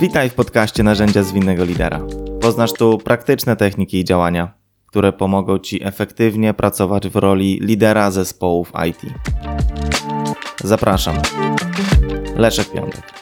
Witaj w podcaście Narzędzia Zwinnego Lidera. Poznasz tu praktyczne techniki i działania, które pomogą Ci efektywnie pracować w roli lidera zespołów IT. Zapraszam. Leszek Piątek.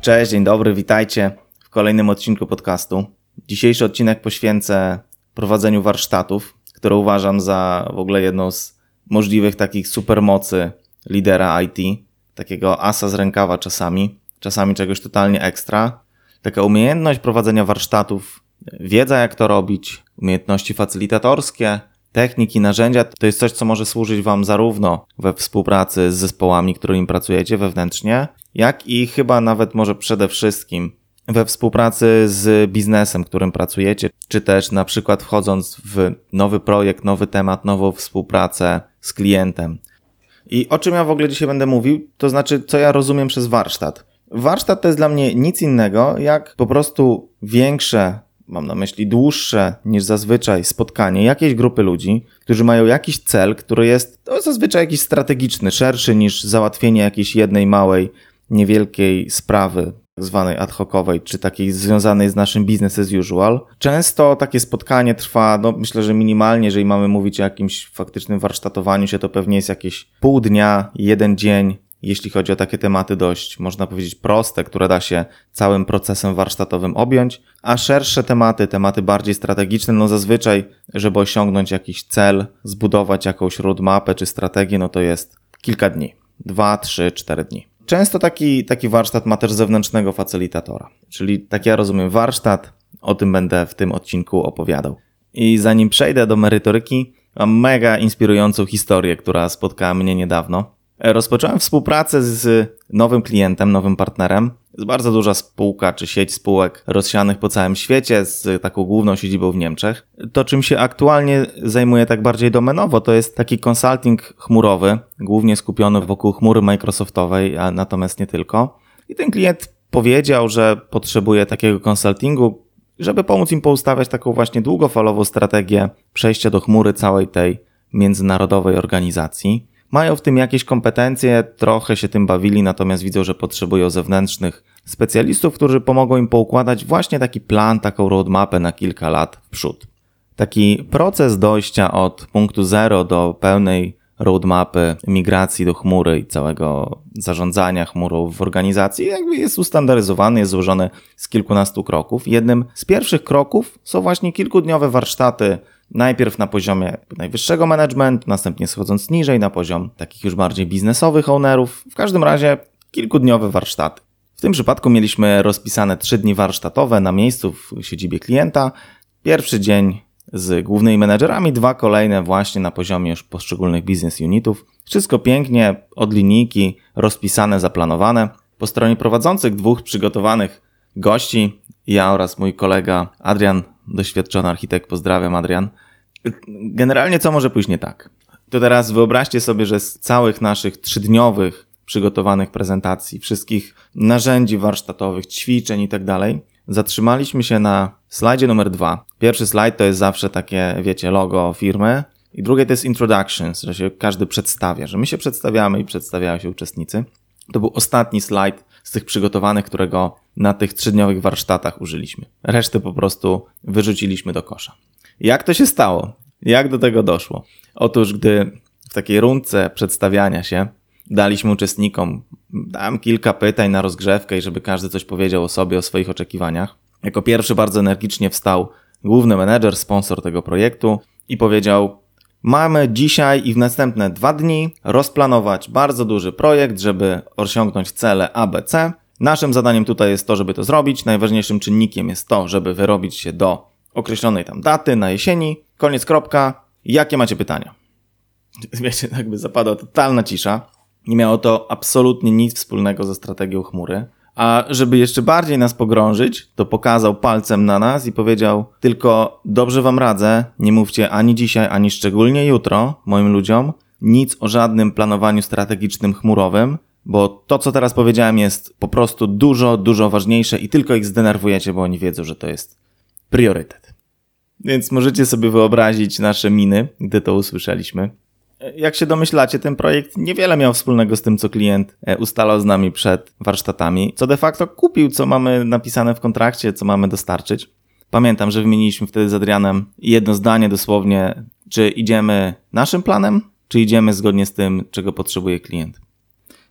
Cześć, dzień dobry, witajcie w kolejnym odcinku podcastu. Dzisiejszy odcinek poświęcę prowadzeniu warsztatów, które uważam za w ogóle jedną z możliwych takich supermocy lidera IT, takiego asa z rękawa czasami, czasami czegoś totalnie ekstra. Taka umiejętność prowadzenia warsztatów, wiedza jak to robić, umiejętności facylitatorskie, techniki, narzędzia, to jest coś, co może służyć Wam zarówno we współpracy z zespołami, którymi pracujecie wewnętrznie, jak i chyba nawet może przede wszystkim we współpracy z biznesem, którym pracujecie, czy też na przykład wchodząc w nowy projekt, nowy temat, nową współpracę z klientem. I o czym ja w ogóle dzisiaj będę mówił, to znaczy, co ja rozumiem przez warsztat. Warsztat to jest dla mnie nic innego, jak po prostu większe, mam na myśli dłuższe niż zazwyczaj spotkanie jakiejś grupy ludzi, którzy mają jakiś cel, który jest no, zazwyczaj jakiś strategiczny, szerszy niż załatwienie jakiejś jednej małej, niewielkiej sprawy, zwanej ad hocowej, czy takiej związanej z naszym business as usual. Często takie spotkanie trwa, no myślę, że minimalnie, jeżeli mamy mówić o jakimś faktycznym warsztatowaniu się, to pewnie jest jakieś pół dnia, jeden dzień, jeśli chodzi o takie tematy dość, można powiedzieć, proste, które da się całym procesem warsztatowym objąć, a szersze tematy, tematy bardziej strategiczne, no zazwyczaj, żeby osiągnąć jakiś cel, zbudować jakąś roadmapę czy strategię, no to jest kilka dni. Dwa, trzy, cztery dni. Często taki, taki warsztat ma też zewnętrznego facylitatora, czyli tak ja rozumiem warsztat, o tym będę w tym odcinku opowiadał. I zanim przejdę do merytoryki, mam mega inspirującą historię, która spotkała mnie niedawno. Rozpocząłem współpracę z nowym klientem, nowym partnerem. Jest bardzo duża spółka czy sieć spółek rozsianych po całym świecie z taką główną siedzibą w Niemczech. To, czym się aktualnie zajmuję tak bardziej domenowo, to jest taki consulting chmurowy, głównie skupiony wokół chmury Microsoftowej, a natomiast nie tylko. I ten klient powiedział, że potrzebuje takiego konsultingu, żeby pomóc im poustawiać taką właśnie długofalową strategię przejścia do chmury całej tej międzynarodowej organizacji. Mają w tym jakieś kompetencje, trochę się tym bawili, natomiast widzą, że potrzebują zewnętrznych specjalistów, którzy pomogą im poukładać właśnie taki plan, taką roadmapę na kilka lat w przód. Taki proces dojścia od punktu zero do pełnej roadmapy migracji do chmury i całego zarządzania chmurą w organizacji jakby jest ustandaryzowany, jest złożony z kilkunastu kroków. Jednym z pierwszych kroków są właśnie kilkudniowe warsztaty Najpierw na poziomie najwyższego managementu, następnie schodząc niżej na poziom takich już bardziej biznesowych ownerów. W każdym razie kilkudniowe warsztaty. W tym przypadku mieliśmy rozpisane trzy dni warsztatowe na miejscu w siedzibie klienta. Pierwszy dzień z głównymi menedżerami, dwa kolejne właśnie na poziomie już poszczególnych business unitów. Wszystko pięknie, od linijki, rozpisane, zaplanowane. Po stronie prowadzących dwóch przygotowanych gości, ja oraz mój kolega Adrian doświadczony architekt, pozdrawiam Adrian. Generalnie co może pójść nie tak? To teraz wyobraźcie sobie, że z całych naszych trzydniowych przygotowanych prezentacji, wszystkich narzędzi warsztatowych, ćwiczeń i tak zatrzymaliśmy się na slajdzie numer dwa. Pierwszy slajd to jest zawsze takie, wiecie, logo firmy, i drugie to jest introductions, że się każdy przedstawia, że my się przedstawiamy i przedstawiają się uczestnicy. To był ostatni slajd z tych przygotowanych, którego na tych trzydniowych warsztatach użyliśmy. Resztę po prostu wyrzuciliśmy do kosza. Jak to się stało? Jak do tego doszło? Otóż, gdy w takiej rundce przedstawiania się daliśmy uczestnikom, dałem kilka pytań na rozgrzewkę i żeby każdy coś powiedział o sobie, o swoich oczekiwaniach. Jako pierwszy bardzo energicznie wstał główny menedżer, sponsor tego projektu i powiedział: Mamy dzisiaj i w następne dwa dni rozplanować bardzo duży projekt, żeby osiągnąć cele ABC. Naszym zadaniem tutaj jest to, żeby to zrobić. Najważniejszym czynnikiem jest to, żeby wyrobić się do określonej tam daty na jesieni. Koniec, kropka. Jakie macie pytania? Wiecie, jakby zapadła totalna cisza. Nie miało to absolutnie nic wspólnego ze strategią chmury. A żeby jeszcze bardziej nas pogrążyć, to pokazał palcem na nas i powiedział: Tylko dobrze wam radzę, nie mówcie ani dzisiaj, ani szczególnie jutro moim ludziom nic o żadnym planowaniu strategicznym chmurowym, bo to, co teraz powiedziałem, jest po prostu dużo, dużo ważniejsze i tylko ich zdenerwujecie, bo oni wiedzą, że to jest priorytet. Więc możecie sobie wyobrazić nasze miny, gdy to usłyszeliśmy. Jak się domyślacie, ten projekt niewiele miał wspólnego z tym, co klient e, ustalał z nami przed warsztatami, co de facto kupił, co mamy napisane w kontrakcie, co mamy dostarczyć. Pamiętam, że wymieniliśmy wtedy z Adrianem jedno zdanie dosłownie, czy idziemy naszym planem, czy idziemy zgodnie z tym, czego potrzebuje klient.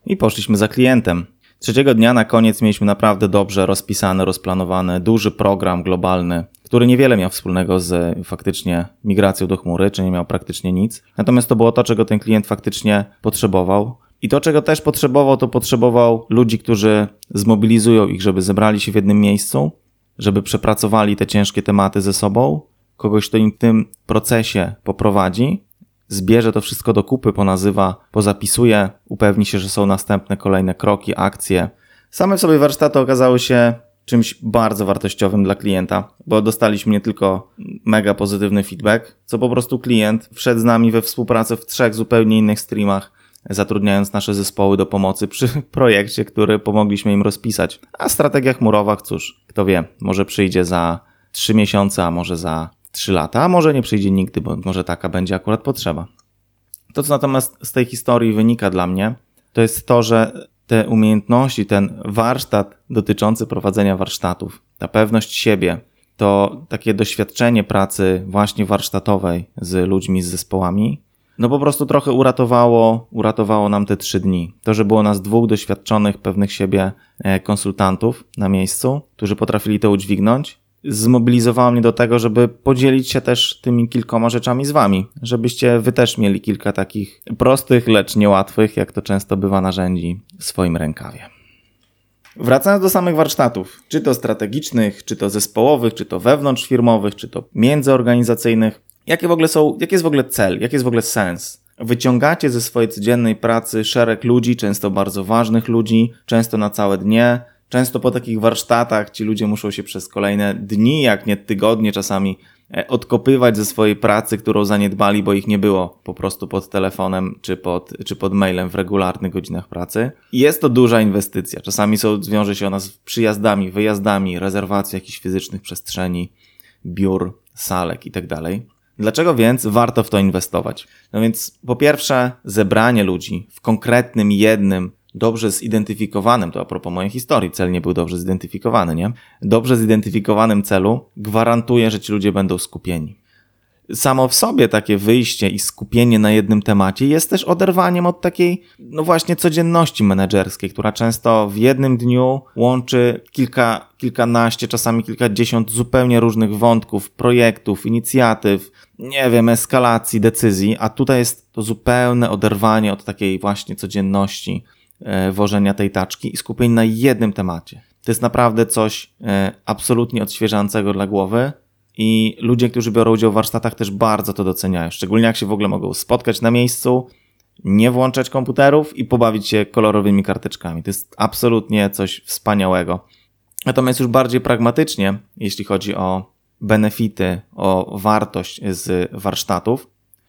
I poszliśmy za klientem. Trzeciego dnia na koniec mieliśmy naprawdę dobrze rozpisany, rozplanowany, duży program globalny, który niewiele miał wspólnego z faktycznie migracją do chmury, czy nie miał praktycznie nic. Natomiast to było to, czego ten klient faktycznie potrzebował. I to, czego też potrzebował, to potrzebował ludzi, którzy zmobilizują ich, żeby zebrali się w jednym miejscu, żeby przepracowali te ciężkie tematy ze sobą, kogoś, kto im w tym procesie poprowadzi, zbierze to wszystko do kupy, ponazywa, pozapisuje, upewni się, że są następne kolejne kroki, akcje. Same w sobie warsztaty okazały się czymś bardzo wartościowym dla klienta, bo dostaliśmy nie tylko mega pozytywny feedback, co po prostu klient wszedł z nami we współpracę w trzech zupełnie innych streamach, zatrudniając nasze zespoły do pomocy przy projekcie, który pomogliśmy im rozpisać. A strategia chmurowa, cóż, kto wie, może przyjdzie za trzy miesiące, a może za trzy lata, a może nie przyjdzie nigdy, bo może taka będzie akurat potrzeba. To, co natomiast z tej historii wynika dla mnie, to jest to, że te umiejętności, ten warsztat dotyczący prowadzenia warsztatów, ta pewność siebie, to takie doświadczenie pracy właśnie warsztatowej z ludźmi, z zespołami, no po prostu trochę uratowało, uratowało nam te trzy dni. To, że było nas dwóch doświadczonych, pewnych siebie e, konsultantów na miejscu, którzy potrafili to udźwignąć, zmobilizowało mnie do tego, żeby podzielić się też tymi kilkoma rzeczami z wami, żebyście wy też mieli kilka takich prostych, lecz niełatwych, jak to często bywa narzędzi w swoim rękawie. Wracając do samych warsztatów, czy to strategicznych, czy to zespołowych, czy to wewnątrzfirmowych, czy to międzyorganizacyjnych, jakie w ogóle są, jaki jest w ogóle cel, jaki jest w ogóle sens? Wyciągacie ze swojej codziennej pracy szereg ludzi, często bardzo ważnych ludzi, często na całe dnie, Często po takich warsztatach ci ludzie muszą się przez kolejne dni, jak nie tygodnie czasami e, odkopywać ze swojej pracy, którą zaniedbali, bo ich nie było po prostu pod telefonem czy pod, czy pod mailem w regularnych godzinach pracy. Jest to duża inwestycja. Czasami są, wiąże się ona z przyjazdami, wyjazdami, rezerwacją jakichś fizycznych przestrzeni, biur, salek itd. Tak Dlaczego więc warto w to inwestować? No więc po pierwsze, zebranie ludzi w konkretnym, jednym, dobrze zidentyfikowanym, to a propos mojej historii, cel nie był dobrze zidentyfikowany, nie? Dobrze zidentyfikowanym celu gwarantuje, że ci ludzie będą skupieni. Samo w sobie takie wyjście i skupienie na jednym temacie jest też oderwaniem od takiej, no właśnie, codzienności menedżerskiej, która często w jednym dniu łączy kilka, kilkanaście, czasami kilkadziesiąt zupełnie różnych wątków, projektów, inicjatyw, nie wiem, eskalacji, decyzji, a tutaj jest to zupełne oderwanie od takiej właśnie codzienności wożenia tej taczki i skupień na jednym temacie. To jest naprawdę coś e, absolutnie odświeżającego dla głowy i ludzie, którzy biorą udział w warsztatach też bardzo to doceniają. Szczególnie jak się w ogóle mogą spotkać na miejscu, nie włączać komputerów i pobawić się kolorowymi karteczkami. To jest absolutnie coś wspaniałego. Natomiast już bardziej pragmatycznie, jeśli chodzi o benefity, o wartość z warsztatów,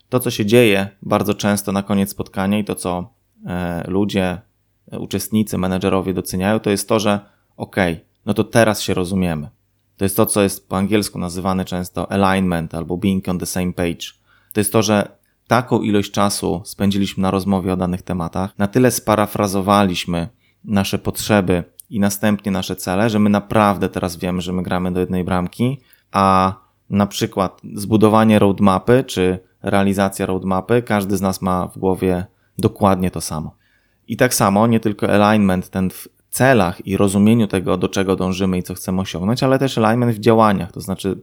to co się dzieje bardzo często na koniec spotkania i to co e, ludzie uczestnicy, menedżerowie doceniają, to jest to, że ok, no to teraz się rozumiemy. To jest to, co jest po angielsku nazywane często alignment albo being on the same page. To jest to, że taką ilość czasu spędziliśmy na rozmowie o danych tematach, na tyle sparafrazowaliśmy nasze potrzeby i następnie nasze cele, że my naprawdę teraz wiemy, że my gramy do jednej bramki, a na przykład zbudowanie roadmapy czy realizacja roadmapy, każdy z nas ma w głowie dokładnie to samo. I tak samo nie tylko alignment ten w celach i rozumieniu tego, do czego dążymy i co chcemy osiągnąć, ale też alignment w działaniach. To znaczy,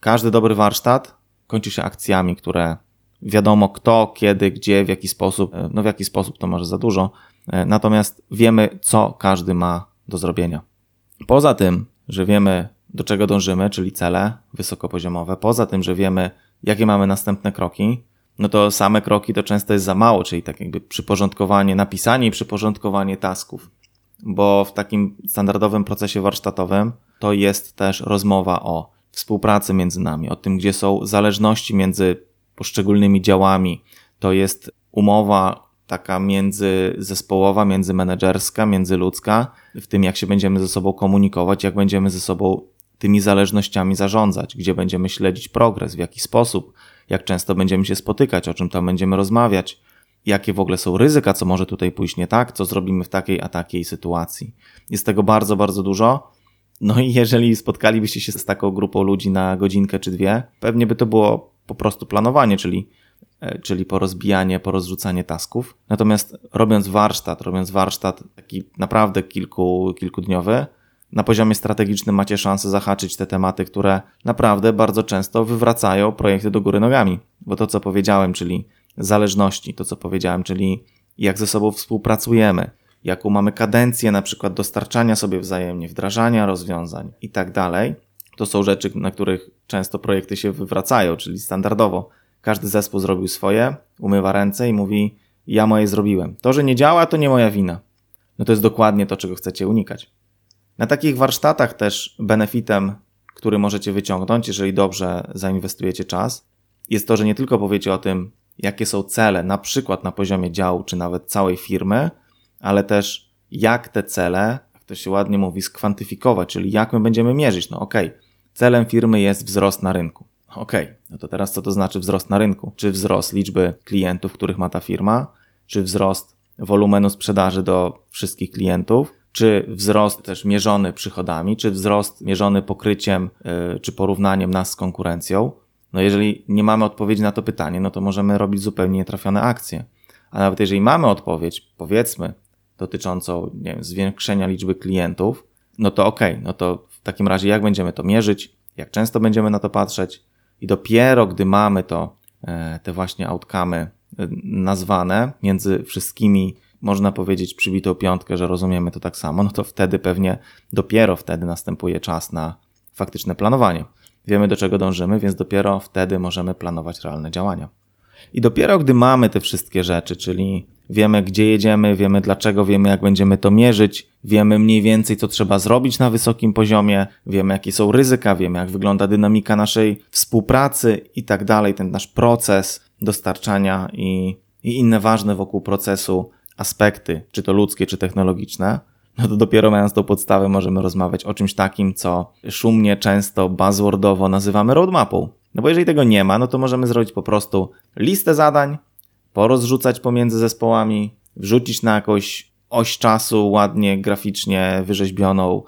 każdy dobry warsztat kończy się akcjami, które wiadomo kto, kiedy, gdzie, w jaki sposób, e, no w jaki sposób to może za dużo, e, natomiast wiemy, co każdy ma do zrobienia. Poza tym, że wiemy, do czego dążymy, czyli cele wysokopoziomowe, poza tym, że wiemy, jakie mamy następne kroki, no to same kroki to często jest za mało, czyli tak jakby przyporządkowanie, napisanie i przyporządkowanie tasków. Bo w takim standardowym procesie warsztatowym to jest też rozmowa o współpracy między nami, o tym, gdzie są zależności między poszczególnymi działami. To jest umowa taka międzyzespołowa, międzymenedżerska, międzyludzka, w tym jak się będziemy ze sobą komunikować, jak będziemy ze sobą tymi zależnościami zarządzać, gdzie będziemy śledzić progres, w jaki sposób, jak często będziemy się spotykać, o czym tam będziemy rozmawiać, jakie w ogóle są ryzyka, co może tutaj pójść nie tak, co zrobimy w takiej a takiej sytuacji. Jest tego bardzo, bardzo dużo. No i jeżeli spotkalibyście się z taką grupą ludzi na godzinkę czy dwie, pewnie by to było po prostu planowanie, czyli, e, czyli porozbijanie, porozrzucanie tasków. Natomiast robiąc warsztat, robiąc warsztat taki naprawdę kilku, kilkudniowy, na poziomie strategicznym macie szansę zahaczyć te tematy, które naprawdę bardzo często wywracają projekty do góry nogami. Bo to, co powiedziałem, czyli zależności, to, co powiedziałem, czyli jak ze sobą współpracujemy, jaką mamy kadencję na przykład dostarczania sobie wzajemnie, wdrażania rozwiązań i tak dalej, to są rzeczy, na których często projekty się wywracają, czyli standardowo każdy zespół zrobił swoje, umywa ręce i mówi: Ja moje zrobiłem. To, że nie działa, to nie moja wina. No to jest dokładnie to, czego chcecie unikać. Na takich warsztatach też benefitem, który możecie wyciągnąć, jeżeli dobrze zainwestujecie czas, jest to, że nie tylko powiecie o tym, jakie są cele, na przykład na poziomie działu, czy nawet całej firmy, ale też jak te cele, jak to się ładnie mówi, skwantyfikować, czyli jak my będziemy mierzyć. No okej, okay, celem firmy jest wzrost na rynku. Okej, okay, no to teraz co to znaczy wzrost na rynku? Czy wzrost liczby klientów, których ma ta firma? Czy wzrost wolumenu sprzedaży do wszystkich klientów? Czy wzrost też mierzony przychodami? Czy wzrost mierzony pokryciem yy, czy porównaniem nas z konkurencją? No jeżeli nie mamy odpowiedzi na to pytanie, no to możemy robić zupełnie nietrafione akcje. A nawet jeżeli mamy odpowiedź, powiedzmy, dotyczącą nie wiem, zwiększenia liczby klientów, no to ok, no to w takim razie jak będziemy to mierzyć, jak często będziemy na to patrzeć i dopiero gdy mamy to, e, te właśnie outcome e, nazwane między wszystkimi, można powiedzieć przybitą piątkę, że rozumiemy to tak samo, no to wtedy pewnie dopiero wtedy następuje czas na faktyczne planowanie. Wiemy do czego dążymy, więc dopiero wtedy możemy planować realne działania. I dopiero gdy mamy te wszystkie rzeczy, czyli wiemy gdzie jedziemy, wiemy dlaczego, wiemy jak będziemy to mierzyć, wiemy mniej więcej co trzeba zrobić na wysokim poziomie, wiemy jakie są ryzyka, wiemy jak wygląda dynamika naszej współpracy i tak dalej, ten nasz proces dostarczania i, i inne ważne wokół procesu aspekty, czy to ludzkie, czy technologiczne, no to dopiero mając tą podstawę możemy rozmawiać o czymś takim, co szumnie, często, buzzwordowo nazywamy roadmapą. No bo jeżeli tego nie ma, no to możemy zrobić po prostu listę zadań, porozrzucać pomiędzy zespołami, wrzucić na jakąś oś czasu ładnie, graficznie wyrzeźbioną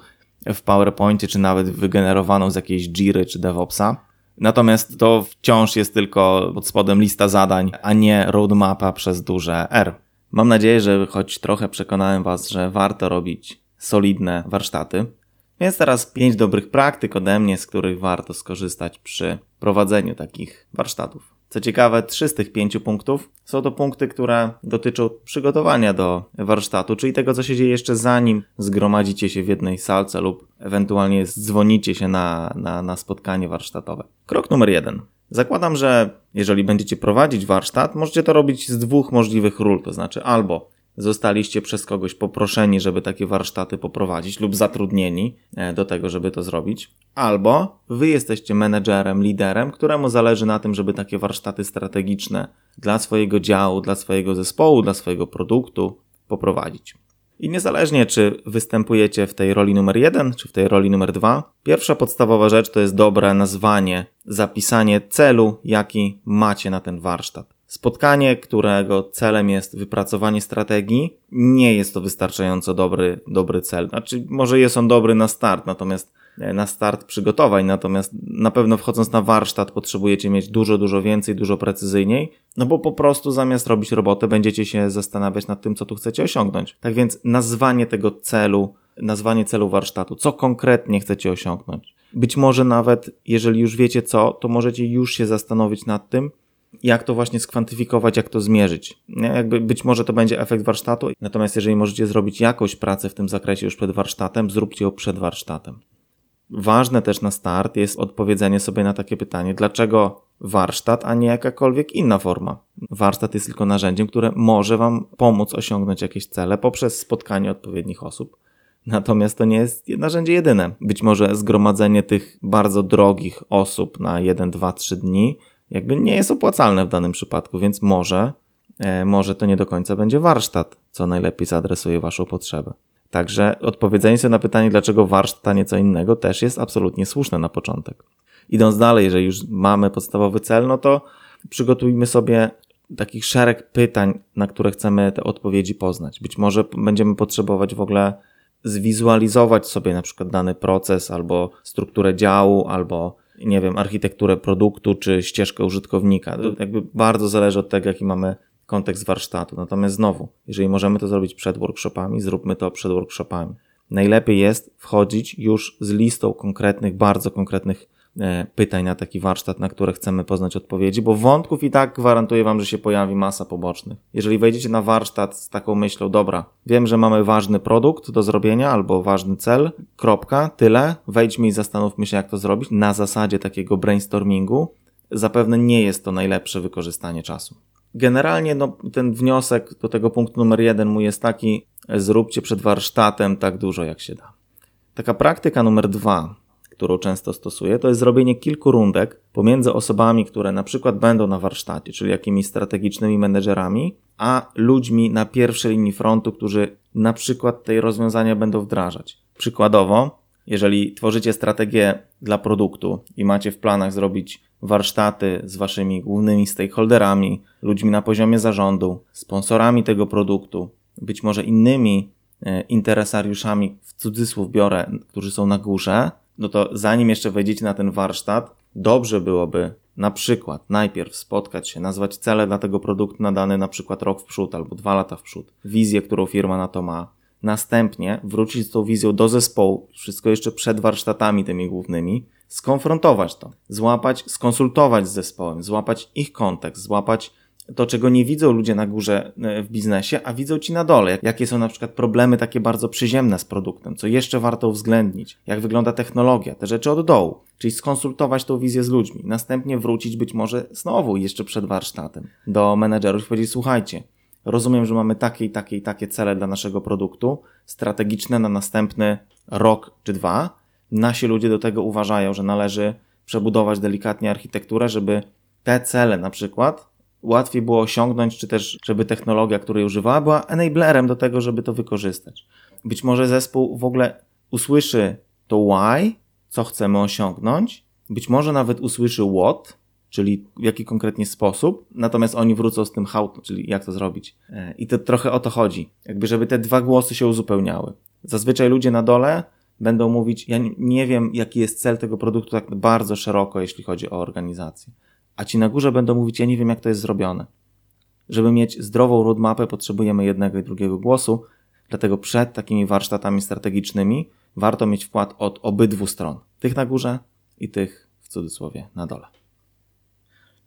w PowerPointie, czy nawet wygenerowaną z jakiejś Jiry czy DevOpsa. Natomiast to wciąż jest tylko pod spodem lista zadań, a nie roadmapa przez duże R. Mam nadzieję, że choć trochę przekonałem Was, że warto robić solidne warsztaty. Więc teraz pięć dobrych praktyk ode mnie, z których warto skorzystać przy prowadzeniu takich warsztatów. Co ciekawe, trzy z tych pięciu punktów są to punkty, które dotyczą przygotowania do warsztatu, czyli tego, co się dzieje jeszcze zanim zgromadzicie się w jednej salce lub ewentualnie dzwonicie się na, na, na spotkanie warsztatowe. Krok numer jeden. Zakładam, że jeżeli będziecie prowadzić warsztat, możecie to robić z dwóch możliwych ról, to znaczy albo zostaliście przez kogoś poproszeni, żeby takie warsztaty poprowadzić lub zatrudnieni e, do tego, żeby to zrobić, albo wy jesteście menedżerem, liderem, któremu zależy na tym, żeby takie warsztaty strategiczne dla swojego działu, dla swojego zespołu, dla swojego produktu poprowadzić. I niezależnie, czy występujecie w tej roli numer jeden, czy w tej roli numer dwa, pierwsza podstawowa rzecz to jest dobre nazwanie, zapisanie celu, jaki macie na ten warsztat. Spotkanie, którego celem jest wypracowanie strategii, nie jest to wystarczająco dobry, dobry cel. Znaczy, może jest on dobry na start, natomiast na start przygotowań, natomiast na pewno wchodząc na warsztat potrzebujecie mieć dużo, dużo więcej, dużo precyzyjniej, no bo po prostu zamiast robić robotę będziecie się zastanawiać nad tym, co tu chcecie osiągnąć. Tak więc nazwanie tego celu, nazwanie celu warsztatu, co konkretnie chcecie osiągnąć. Być może nawet, jeżeli już wiecie co, to możecie już się zastanowić nad tym, jak to właśnie skwantyfikować, jak to zmierzyć. Jakby być może to będzie efekt warsztatu, natomiast jeżeli możecie zrobić jakąś pracę w tym zakresie już przed warsztatem, zróbcie ją przed warsztatem. Ważne też na start jest odpowiedzenie sobie na takie pytanie, dlaczego warsztat, a nie jakakolwiek inna forma. Warsztat jest tylko narzędziem, które może Wam pomóc osiągnąć jakieś cele poprzez spotkanie odpowiednich osób. Natomiast to nie jest narzędzie jedyne. Być może zgromadzenie tych bardzo drogich osób na 1, 2, 3 dni jakby nie jest opłacalne w danym przypadku, więc może, e, może to nie do końca będzie warsztat, co najlepiej zaadresuje Waszą potrzebę. Także odpowiedzenie sobie na pytanie, dlaczego warsztat, a nie co innego, też jest absolutnie słuszne na początek. Idąc dalej, jeżeli już mamy podstawowy cel, no to przygotujmy sobie takich szereg pytań, na które chcemy te odpowiedzi poznać. Być może będziemy potrzebować w ogóle zwizualizować sobie na przykład dany proces, albo strukturę działu, albo nie wiem, architekturę produktu, czy ścieżkę użytkownika. To jakby bardzo zależy od tego, jaki mamy kontekst warsztatu. Natomiast znowu, jeżeli możemy to zrobić przed workshopami, zróbmy to przed workshopami. Najlepiej jest wchodzić już z listą konkretnych, bardzo konkretnych E, pytań na taki warsztat, na które chcemy poznać odpowiedzi, bo wątków i tak gwarantuję Wam, że się pojawi masa pobocznych. Jeżeli wejdziecie na warsztat z taką myślą, dobra, wiem, że mamy ważny produkt do zrobienia albo ważny cel, kropka, tyle, wejdźmy i zastanówmy się, jak to zrobić na zasadzie takiego brainstormingu, zapewne nie jest to najlepsze wykorzystanie czasu. Generalnie no, ten wniosek do tego punktu numer jeden mój jest taki, zróbcie przed warsztatem tak dużo, jak się da. Taka praktyka numer dwa, którą często stosuję, to jest zrobienie kilku rundek pomiędzy osobami, które na przykład będą na warsztacie, czyli jakimiś strategicznymi menedżerami, a ludźmi na pierwszej linii frontu, którzy na przykład te rozwiązania będą wdrażać. Przykładowo, jeżeli tworzycie strategię dla produktu i macie w planach zrobić warsztaty z waszymi głównymi stakeholderami, ludźmi na poziomie zarządu, sponsorami tego produktu, być może innymi e, interesariuszami, w cudzysłów biorę, którzy są na górze, no to zanim jeszcze wejdziecie na ten warsztat, dobrze byłoby na przykład najpierw spotkać się, nazwać cele dla tego produktu na dany na przykład rok w przód albo dwa lata w przód, wizję, którą firma na to ma. Następnie wrócić z tą wizją do zespołu, wszystko jeszcze przed warsztatami tymi głównymi, skonfrontować to, złapać, skonsultować z zespołem, złapać ich kontekst, złapać to, czego nie widzą ludzie na górze e, w biznesie, a widzą ci na dole. Jakie są na przykład problemy takie bardzo przyziemne z produktem, co jeszcze warto uwzględnić, jak wygląda technologia, te rzeczy od dołu. Czyli skonsultować tą wizję z ludźmi. Następnie wrócić być może znowu jeszcze przed warsztatem do menedżerów i powiedzieć: Słuchajcie, rozumiem, że mamy takie i takie i takie cele dla naszego produktu, strategiczne na następny rok czy dwa. Nasi ludzie do tego uważają, że należy przebudować delikatnie architekturę, żeby te cele na przykład łatwiej było osiągnąć, czy też żeby technologia, której używała, była enablerem do tego, żeby to wykorzystać. Być może zespół w ogóle usłyszy to why, co chcemy osiągnąć, być może nawet usłyszy what, czyli w jaki konkretnie sposób, natomiast oni wrócą z tym how, czyli jak to zrobić. E, I to trochę o to chodzi, jakby żeby te dwa głosy się uzupełniały. Zazwyczaj ludzie na dole będą mówić, ja nie wiem jaki jest cel tego produktu tak bardzo szeroko, jeśli chodzi o organizację a ci na górze będą mówić, ja nie wiem jak to jest zrobione. Żeby mieć zdrową roadmapę potrzebujemy jednego i drugiego głosu, dlatego przed takimi warsztatami strategicznymi warto mieć wkład od obydwu stron, tych na górze i tych w cudzysłowie na dole.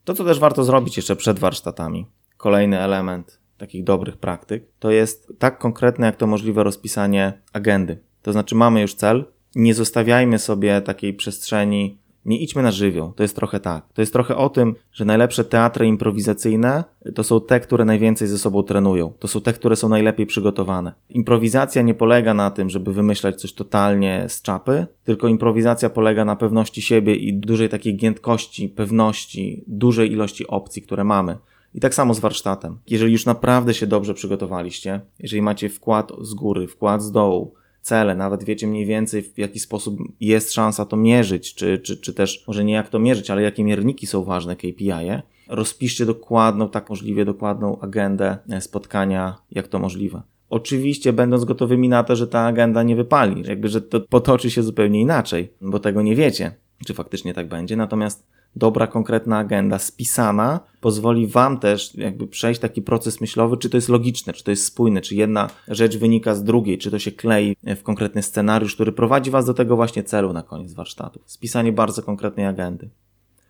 To, co też warto zrobić jeszcze przed warsztatami, kolejny element takich dobrych praktyk, to jest tak konkretne jak to możliwe rozpisanie agendy. To znaczy mamy już cel, nie zostawiajmy sobie takiej przestrzeni nie idźmy na żywioł. To jest trochę tak. To jest trochę o tym, że najlepsze teatry improwizacyjne to są te, które najwięcej ze sobą trenują. To są te, które są najlepiej przygotowane. Improwizacja nie polega na tym, żeby wymyślać coś totalnie z czapy, tylko improwizacja polega na pewności siebie i dużej takiej giętkości, pewności, dużej ilości opcji, które mamy. I tak samo z warsztatem. Jeżeli już naprawdę się dobrze przygotowaliście, jeżeli macie wkład z góry, wkład z dołu, cele, nawet wiecie mniej więcej w jaki sposób jest szansa to mierzyć, czy, czy, czy też może nie jak to mierzyć, ale jakie mierniki są ważne KPI, -e. rozpiszcie dokładną, tak możliwie dokładną agendę e, spotkania, jak to możliwe. Oczywiście będąc gotowymi na to, że ta agenda nie wypali, jakby, że to potoczy się zupełnie inaczej, bo tego nie wiecie, czy faktycznie tak będzie. Natomiast dobra, konkretna agenda spisana pozwoli Wam też jakby przejść taki proces myślowy, czy to jest logiczne, czy to jest spójne, czy jedna rzecz wynika z drugiej, czy to się klei w konkretny scenariusz, który prowadzi Was do tego właśnie celu na koniec warsztatu. Spisanie bardzo konkretnej agendy.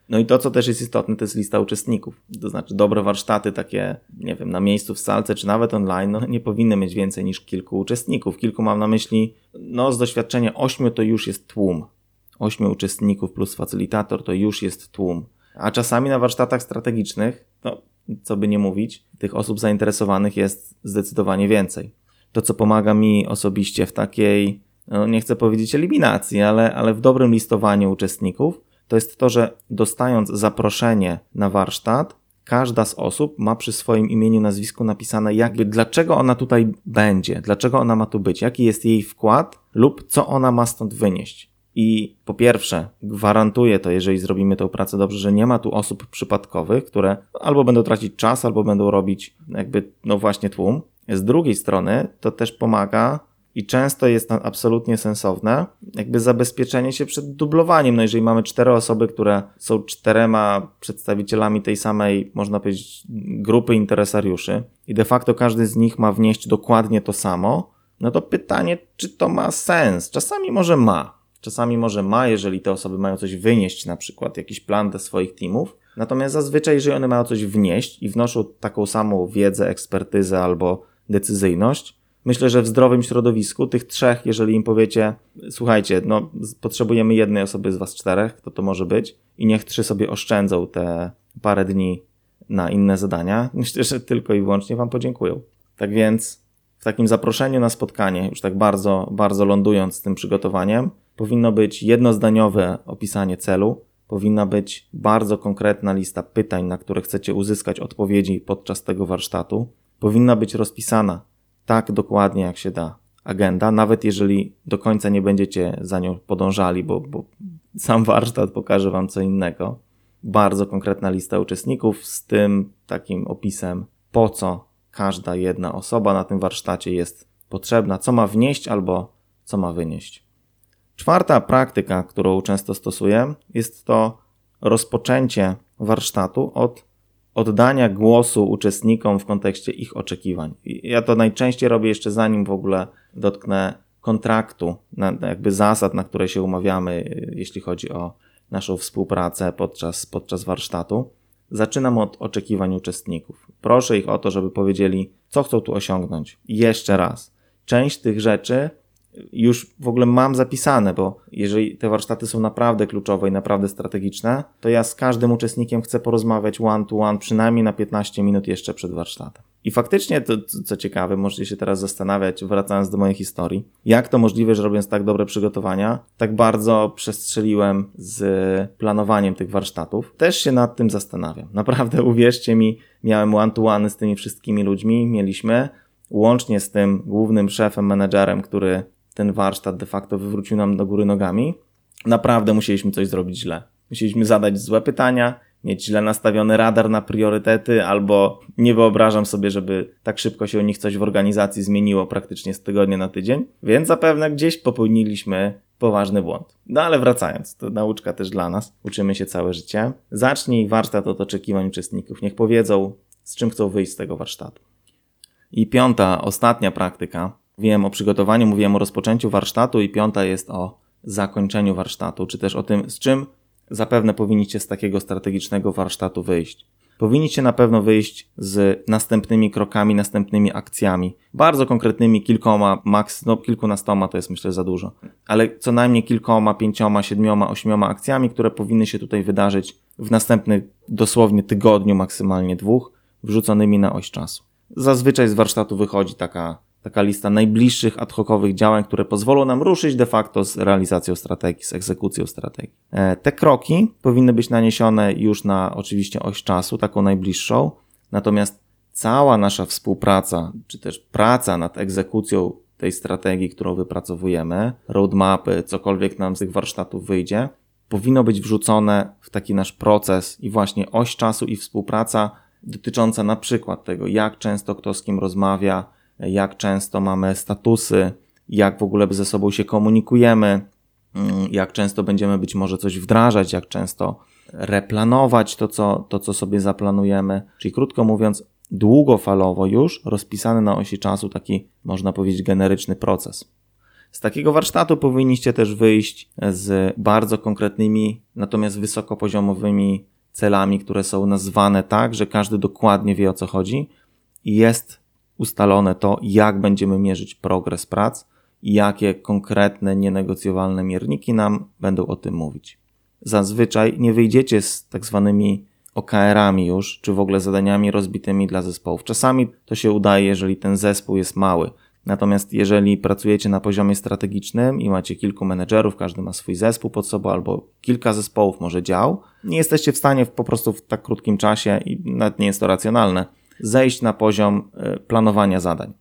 No i to, co też jest istotne, to jest lista uczestników. To znaczy, dobre warsztaty, takie, nie wiem, na miejscu w salce, czy nawet online, no, nie powinny mieć więcej niż kilku uczestników. Kilku mam na myśli, no, z doświadczenia ośmiu to już jest tłum ośmiu uczestników plus facylitator to już jest tłum. A czasami na warsztatach strategicznych, no, co by nie mówić, tych osób zainteresowanych jest zdecydowanie więcej. To, co pomaga mi osobiście w takiej, no nie chcę powiedzieć eliminacji, ale, ale w dobrym listowaniu uczestników, to jest to, że dostając zaproszenie na warsztat, każda z osób ma przy swoim imieniu, nazwisku napisane, jakby dlaczego ona tutaj będzie, dlaczego ona ma tu być, jaki jest jej wkład lub co ona ma stąd wynieść. I po pierwsze, gwarantuję to, jeżeli zrobimy tę pracę dobrze, że nie ma tu osób przypadkowych, które albo będą tracić czas, albo będą robić jakby, no właśnie tłum. Z drugiej strony, to też pomaga i często jest absolutnie sensowne, jakby zabezpieczenie się przed dublowaniem. No jeżeli mamy cztery osoby, które są czterema przedstawicielami tej samej, można powiedzieć, grupy interesariuszy i de facto każdy z nich ma wnieść dokładnie to samo, no to pytanie, czy to ma sens? Czasami może ma. Czasami może ma, jeżeli te osoby mają coś wynieść, na przykład jakiś plan do swoich teamów. Natomiast zazwyczaj, jeżeli one mają coś wnieść i wnoszą taką samą wiedzę, ekspertyzę albo decyzyjność, myślę, że w zdrowym środowisku tych trzech, jeżeli im powiecie, słuchajcie, no potrzebujemy jednej osoby z was czterech, to to może być i niech trzy sobie oszczędzą te parę dni na inne zadania, myślę, że tylko i wyłącznie wam podziękują. Tak więc w takim zaproszeniu na spotkanie, już tak bardzo, bardzo lądując z tym przygotowaniem, powinno być jednozdaniowe opisanie celu, powinna być bardzo konkretna lista pytań, na które chcecie uzyskać odpowiedzi podczas tego warsztatu, powinna być rozpisana tak dokładnie, jak się da agenda, nawet jeżeli do końca nie będziecie za nią podążali, bo, bo sam warsztat pokaże Wam co innego. Bardzo konkretna lista uczestników z tym takim opisem, po co każda jedna osoba na tym warsztacie jest potrzebna, co ma wnieść albo co ma wynieść. Czwarta praktyka, którą często stosuję, jest to rozpoczęcie warsztatu od oddania głosu uczestnikom w kontekście ich oczekiwań. Ja to najczęściej robię jeszcze zanim w ogóle dotknę kontraktu, jakby zasad, na które się umawiamy, jeśli chodzi o naszą współpracę podczas, podczas warsztatu. Zaczynam od oczekiwań uczestników. Proszę ich o to, żeby powiedzieli, co chcą tu osiągnąć. jeszcze raz. Część tych rzeczy już w ogóle mam zapisane, bo jeżeli te warsztaty są naprawdę kluczowe i naprawdę strategiczne, to ja z każdym uczestnikiem chcę porozmawiać one to one przynajmniej na 15 minut jeszcze przed warsztatem. I faktycznie, to co ciekawe, możecie się teraz zastanawiać, wracając do mojej historii, jak to możliwe, że robiąc tak dobre przygotowania, tak bardzo przestrzeliłem z planowaniem tych warsztatów. Też się nad tym zastanawiam. Naprawdę, uwierzcie mi, miałem one to one z tymi wszystkimi ludźmi, mieliśmy, łącznie z tym głównym szefem, menedżerem, który ten warsztat de facto wywrócił nam do góry nogami, naprawdę musieliśmy coś zrobić źle. Musieliśmy zadać złe pytania, mieć źle nastawiony radar na priorytety, albo nie wyobrażam sobie, żeby tak szybko się u nich coś w organizacji zmieniło praktycznie z tygodnia na tydzień, więc zapewne gdzieś popełniliśmy poważny błąd. No ale wracając, to nauczka też dla nas, uczymy się całe życie. Zacznij warsztat od oczekiwań uczestników, niech powiedzą, z czym chcą wyjść z tego warsztatu. I piąta, ostatnia praktyka, Mówiłem o przygotowaniu, mówiłem o rozpoczęciu warsztatu i piąta jest o zakończeniu warsztatu, czy też o tym, z czym zapewne powinniście z takiego strategicznego warsztatu wyjść. Powinniście na pewno wyjść z następnymi krokami, następnymi akcjami. Bardzo konkretnymi, kilkoma, maks, no kilkunastoma to jest myślę za dużo. Ale co najmniej kilkoma, pięcioma, siedmioma, ośmioma akcjami, które powinny się tutaj wydarzyć w następnych dosłownie tygodniu, maksymalnie dwóch, wrzuconymi na oś czasu. Zazwyczaj z warsztatu wychodzi taka taka lista najbliższych ad hocowych działań, które pozwolą nam ruszyć de facto z realizacją strategii, z egzekucją strategii. E, te kroki powinny być naniesione już na oczywiście oś czasu, taką najbliższą, natomiast cała nasza współpraca, czy też praca nad egzekucją tej strategii, którą wypracowujemy, roadmapy, cokolwiek nam z tych warsztatów wyjdzie, powinno być wrzucone w taki nasz proces i właśnie oś czasu i współpraca dotycząca na przykład tego, jak często kto z kim rozmawia, jak często mamy statusy, jak w ogóle ze sobą się komunikujemy, mm, jak często będziemy być może coś wdrażać, jak często replanować to, co, to, co sobie zaplanujemy. Czyli krótko mówiąc, długofalowo już rozpisany na osi czasu taki, można powiedzieć, generyczny proces. Z takiego warsztatu powinniście też wyjść z bardzo konkretnymi, natomiast wysokopoziomowymi celami, które są nazwane tak, że każdy dokładnie wie o co chodzi i jest ustalone to, jak będziemy mierzyć progres prac i jakie konkretne, nienegocjowalne mierniki nam będą o tym mówić. Zazwyczaj nie wyjdziecie z tak zwanymi OKR-ami już, czy w ogóle zadaniami rozbitymi dla zespołów. Czasami to się udaje, jeżeli ten zespół jest mały. Natomiast jeżeli pracujecie na poziomie strategicznym i macie kilku menedżerów, każdy ma swój zespół pod sobą albo kilka zespołów, może dział, nie jesteście w stanie po prostu w tak krótkim czasie i nawet nie jest to racjonalne, zejść na poziom y, planowania zadań.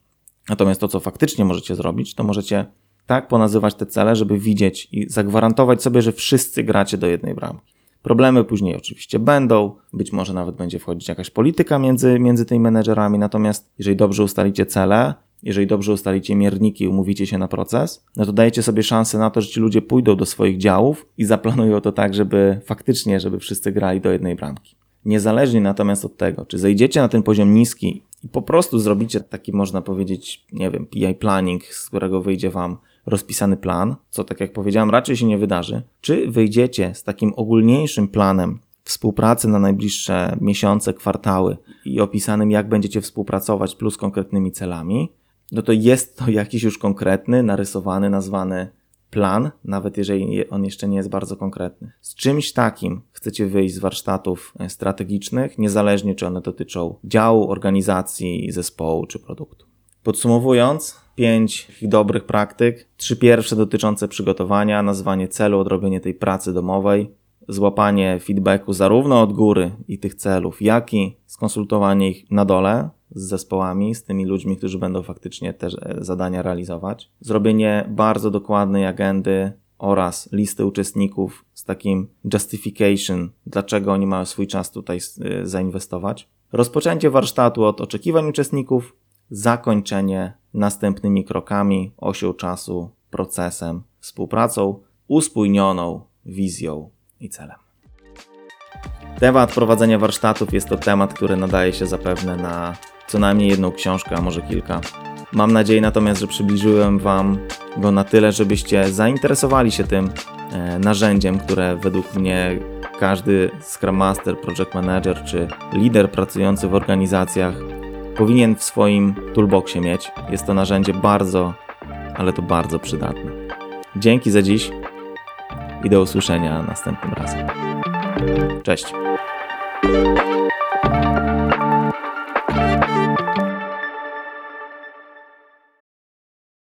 Natomiast to, co faktycznie możecie zrobić, to możecie tak ponazywać te cele, żeby widzieć i zagwarantować sobie, że wszyscy gracie do jednej bramki. Problemy później oczywiście będą, być może nawet będzie wchodzić jakaś polityka między, między tymi menedżerami, natomiast jeżeli dobrze ustalicie cele, jeżeli dobrze ustalicie mierniki i umówicie się na proces, no to dajecie sobie szansę na to, że ci ludzie pójdą do swoich działów i zaplanują to tak, żeby faktycznie, żeby wszyscy grali do jednej bramki. Niezależnie natomiast od tego, czy zejdziecie na ten poziom niski i po prostu zrobicie taki, można powiedzieć, nie wiem, PI planning, z którego wyjdzie wam rozpisany plan, co tak jak powiedziałem, raczej się nie wydarzy, czy wyjdziecie z takim ogólniejszym planem współpracy na najbliższe miesiące, kwartały i opisanym, jak będziecie współpracować, plus konkretnymi celami, no to jest to jakiś już konkretny, narysowany, nazwany plan, nawet jeżeli on jeszcze nie jest bardzo konkretny. Z czymś takim chcecie wyjść z warsztatów strategicznych, niezależnie czy one dotyczą działu, organizacji, zespołu czy produktu. Podsumowując, pięć dobrych praktyk. Trzy pierwsze dotyczące przygotowania, nazwanie celu, odrobienie tej pracy domowej, złapanie feedbacku zarówno od góry i tych celów, jak i skonsultowanie ich na dole z zespołami, z tymi ludźmi, którzy będą faktycznie te zadania realizować. Zrobienie bardzo dokładnej agendy oraz listy uczestników z takim justification, dlaczego oni mają swój czas tutaj y, zainwestować. Rozpoczęcie warsztatu od oczekiwań uczestników, zakończenie następnymi krokami, osią czasu, procesem, współpracą, uspójnioną wizją i celem. Temat prowadzenia warsztatów jest to temat, który nadaje się zapewne na co najmniej jedną książkę, a może kilka. Mam nadzieję natomiast, że przybliżyłem Wam go na tyle, żebyście zainteresowali się tym e, narzędziem, które według mnie każdy Scrum Master, Project Manager czy lider pracujący w organizacjach powinien w swoim toolboxie mieć. Jest to narzędzie bardzo, ale to bardzo przydatne. Dzięki za dziś i do usłyszenia następnym razem. Cześć.